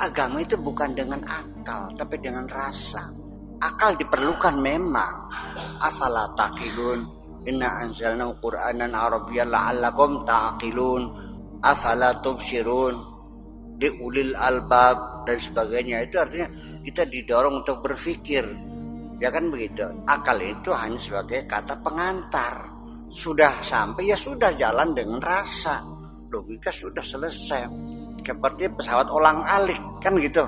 agama itu bukan dengan akal, tapi dengan rasa. Akal diperlukan memang. Afala taqilun? Inna anzalna Qur'anan Arabiyyan la'allakum ta'qilun. Afala tubsirun? Di ulil albab dan sebagainya. Itu artinya kita didorong untuk berpikir. Ya kan begitu. Akal itu hanya sebagai kata pengantar. Sudah sampai ya sudah jalan dengan rasa. Logika sudah selesai seperti pesawat olang alik kan gitu.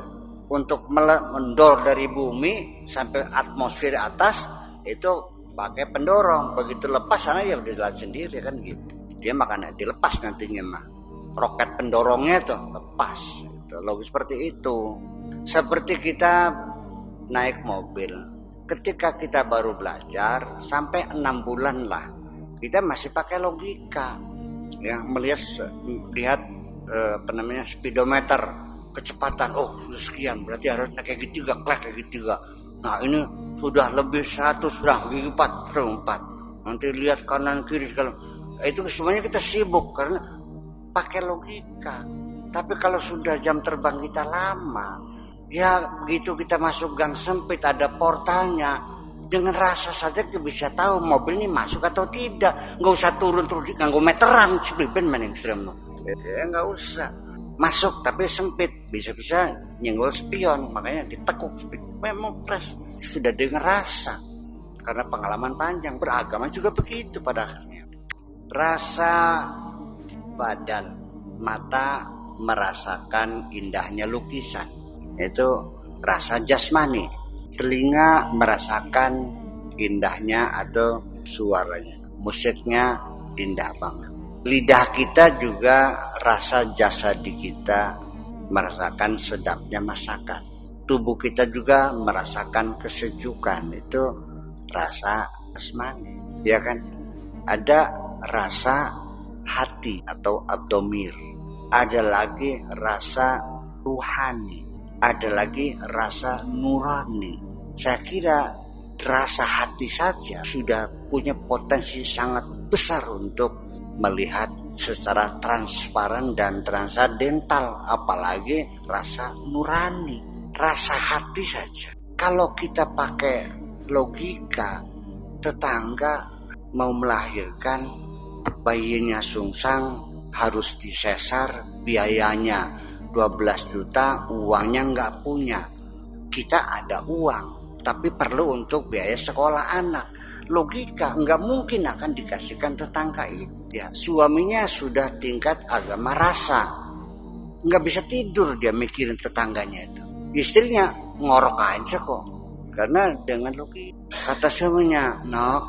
Untuk mendor dari bumi sampai atmosfer atas itu pakai pendorong. Begitu lepas sana ya udah jalan sendiri kan gitu. Dia makanya dilepas nantinya mah roket pendorongnya tuh lepas itu logis seperti itu. Seperti kita naik mobil ketika kita baru belajar sampai enam bulan lah kita masih pakai logika. Ya melihat lihat eh, apa namanya speedometer kecepatan. Oh sekian berarti harus kayak gitu juga klek kayak gitu juga. Nah ini sudah lebih 100 sudah gigi 4 4 nanti lihat kanan kiri kalau itu semuanya kita sibuk karena pakai logika. Tapi kalau sudah jam terbang kita lama ya begitu kita masuk gang sempit ada portalnya. Dengan rasa saja kita bisa tahu mobil ini masuk atau tidak. Nggak usah turun terus nggak meteran sebenarnya maning ya nggak usah. Masuk tapi sempit. Bisa-bisa nyenggol spion makanya ditekuk memang pres. Sudah dengan rasa karena pengalaman panjang. Beragama juga begitu pada akhirnya. Rasa badan mata merasakan indahnya lukisan. Itu rasa jasmani. Telinga merasakan indahnya atau suaranya. Musiknya indah banget lidah kita juga rasa jasa di kita merasakan sedapnya masakan. Tubuh kita juga merasakan kesejukan itu rasa asmani, ya kan? Ada rasa hati atau abdomir. Ada lagi rasa ruhani. Ada lagi rasa nurani. Saya kira rasa hati saja sudah punya potensi sangat besar untuk melihat secara transparan dan transadental apalagi rasa nurani rasa hati saja. Kalau kita pakai logika tetangga mau melahirkan bayinya sungsang harus disesar biayanya 12 juta uangnya nggak punya. Kita ada uang tapi perlu untuk biaya sekolah anak logika nggak mungkin akan dikasihkan tetangga itu. Ya suaminya sudah tingkat agama rasa. Nggak bisa tidur dia mikirin tetangganya itu. Istrinya ngorok aja kok. Karena dengan logika kata suaminya nok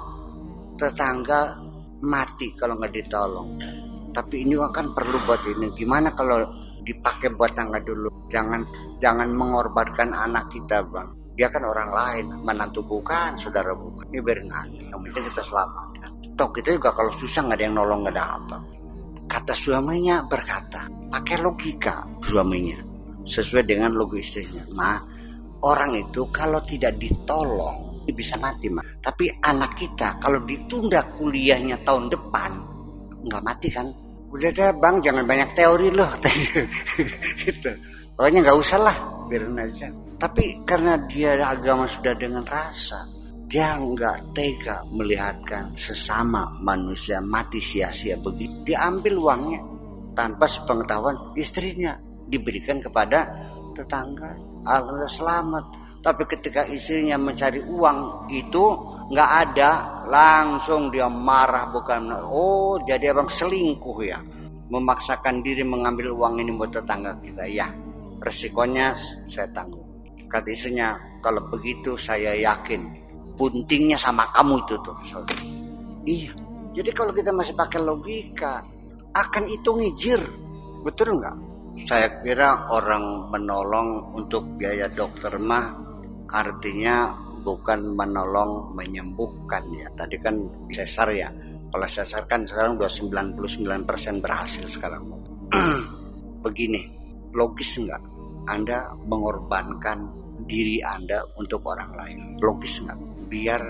tetangga mati kalau nggak ditolong. Tapi ini kan perlu buat ini. Gimana kalau dipakai buat tangga dulu? Jangan jangan mengorbankan anak kita bang dia kan orang lain menantu bukan saudara bukan ini aja yang penting kita selamat Toh kita juga kalau susah nggak ada yang nolong nggak ada apa. Kata suaminya berkata, pakai logika suaminya. Sesuai dengan logo istrinya. Ma, orang itu kalau tidak ditolong bisa mati mah. Tapi anak kita kalau ditunda kuliahnya tahun depan nggak mati kan? Udah deh bang, jangan banyak teori loh. gitu. Pokoknya nggak usah lah, biarin aja. Tapi karena dia agama sudah dengan rasa, dia nggak tega melihatkan sesama manusia mati sia-sia begitu. Diambil uangnya tanpa sepengetahuan istrinya diberikan kepada tetangga. Alhamdulillah selamat. Tapi ketika istrinya mencari uang itu nggak ada, langsung dia marah bukan. Oh jadi abang selingkuh ya, memaksakan diri mengambil uang ini buat tetangga kita ya. Resikonya saya tanggung. Kata istrinya, kalau begitu saya yakin buntingnya sama kamu itu tuh. Iya. Jadi kalau kita masih pakai logika, akan itu ngijir. Betul nggak? Saya kira orang menolong untuk biaya dokter mah artinya bukan menolong menyembuhkan ya. Tadi kan sesar ya. Kalau sesar kan sekarang udah 99% berhasil sekarang. Begini, logis nggak? Anda mengorbankan diri Anda untuk orang lain. Logis nggak? biar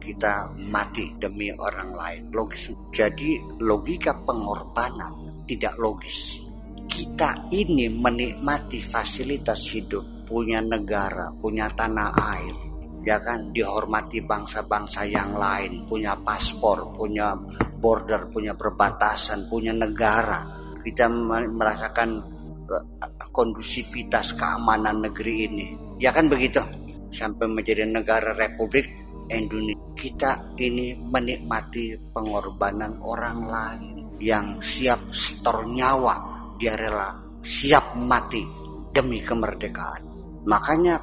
kita mati demi orang lain logis jadi logika pengorbanan tidak logis kita ini menikmati fasilitas hidup, punya negara, punya tanah air, ya kan dihormati bangsa-bangsa yang lain, punya paspor, punya border, punya perbatasan, punya negara. Kita merasakan kondusivitas keamanan negeri ini. Ya kan begitu? Sampai menjadi negara republik Indonesia. Kita ini menikmati pengorbanan orang lain yang siap setor nyawa dia rela siap mati demi kemerdekaan makanya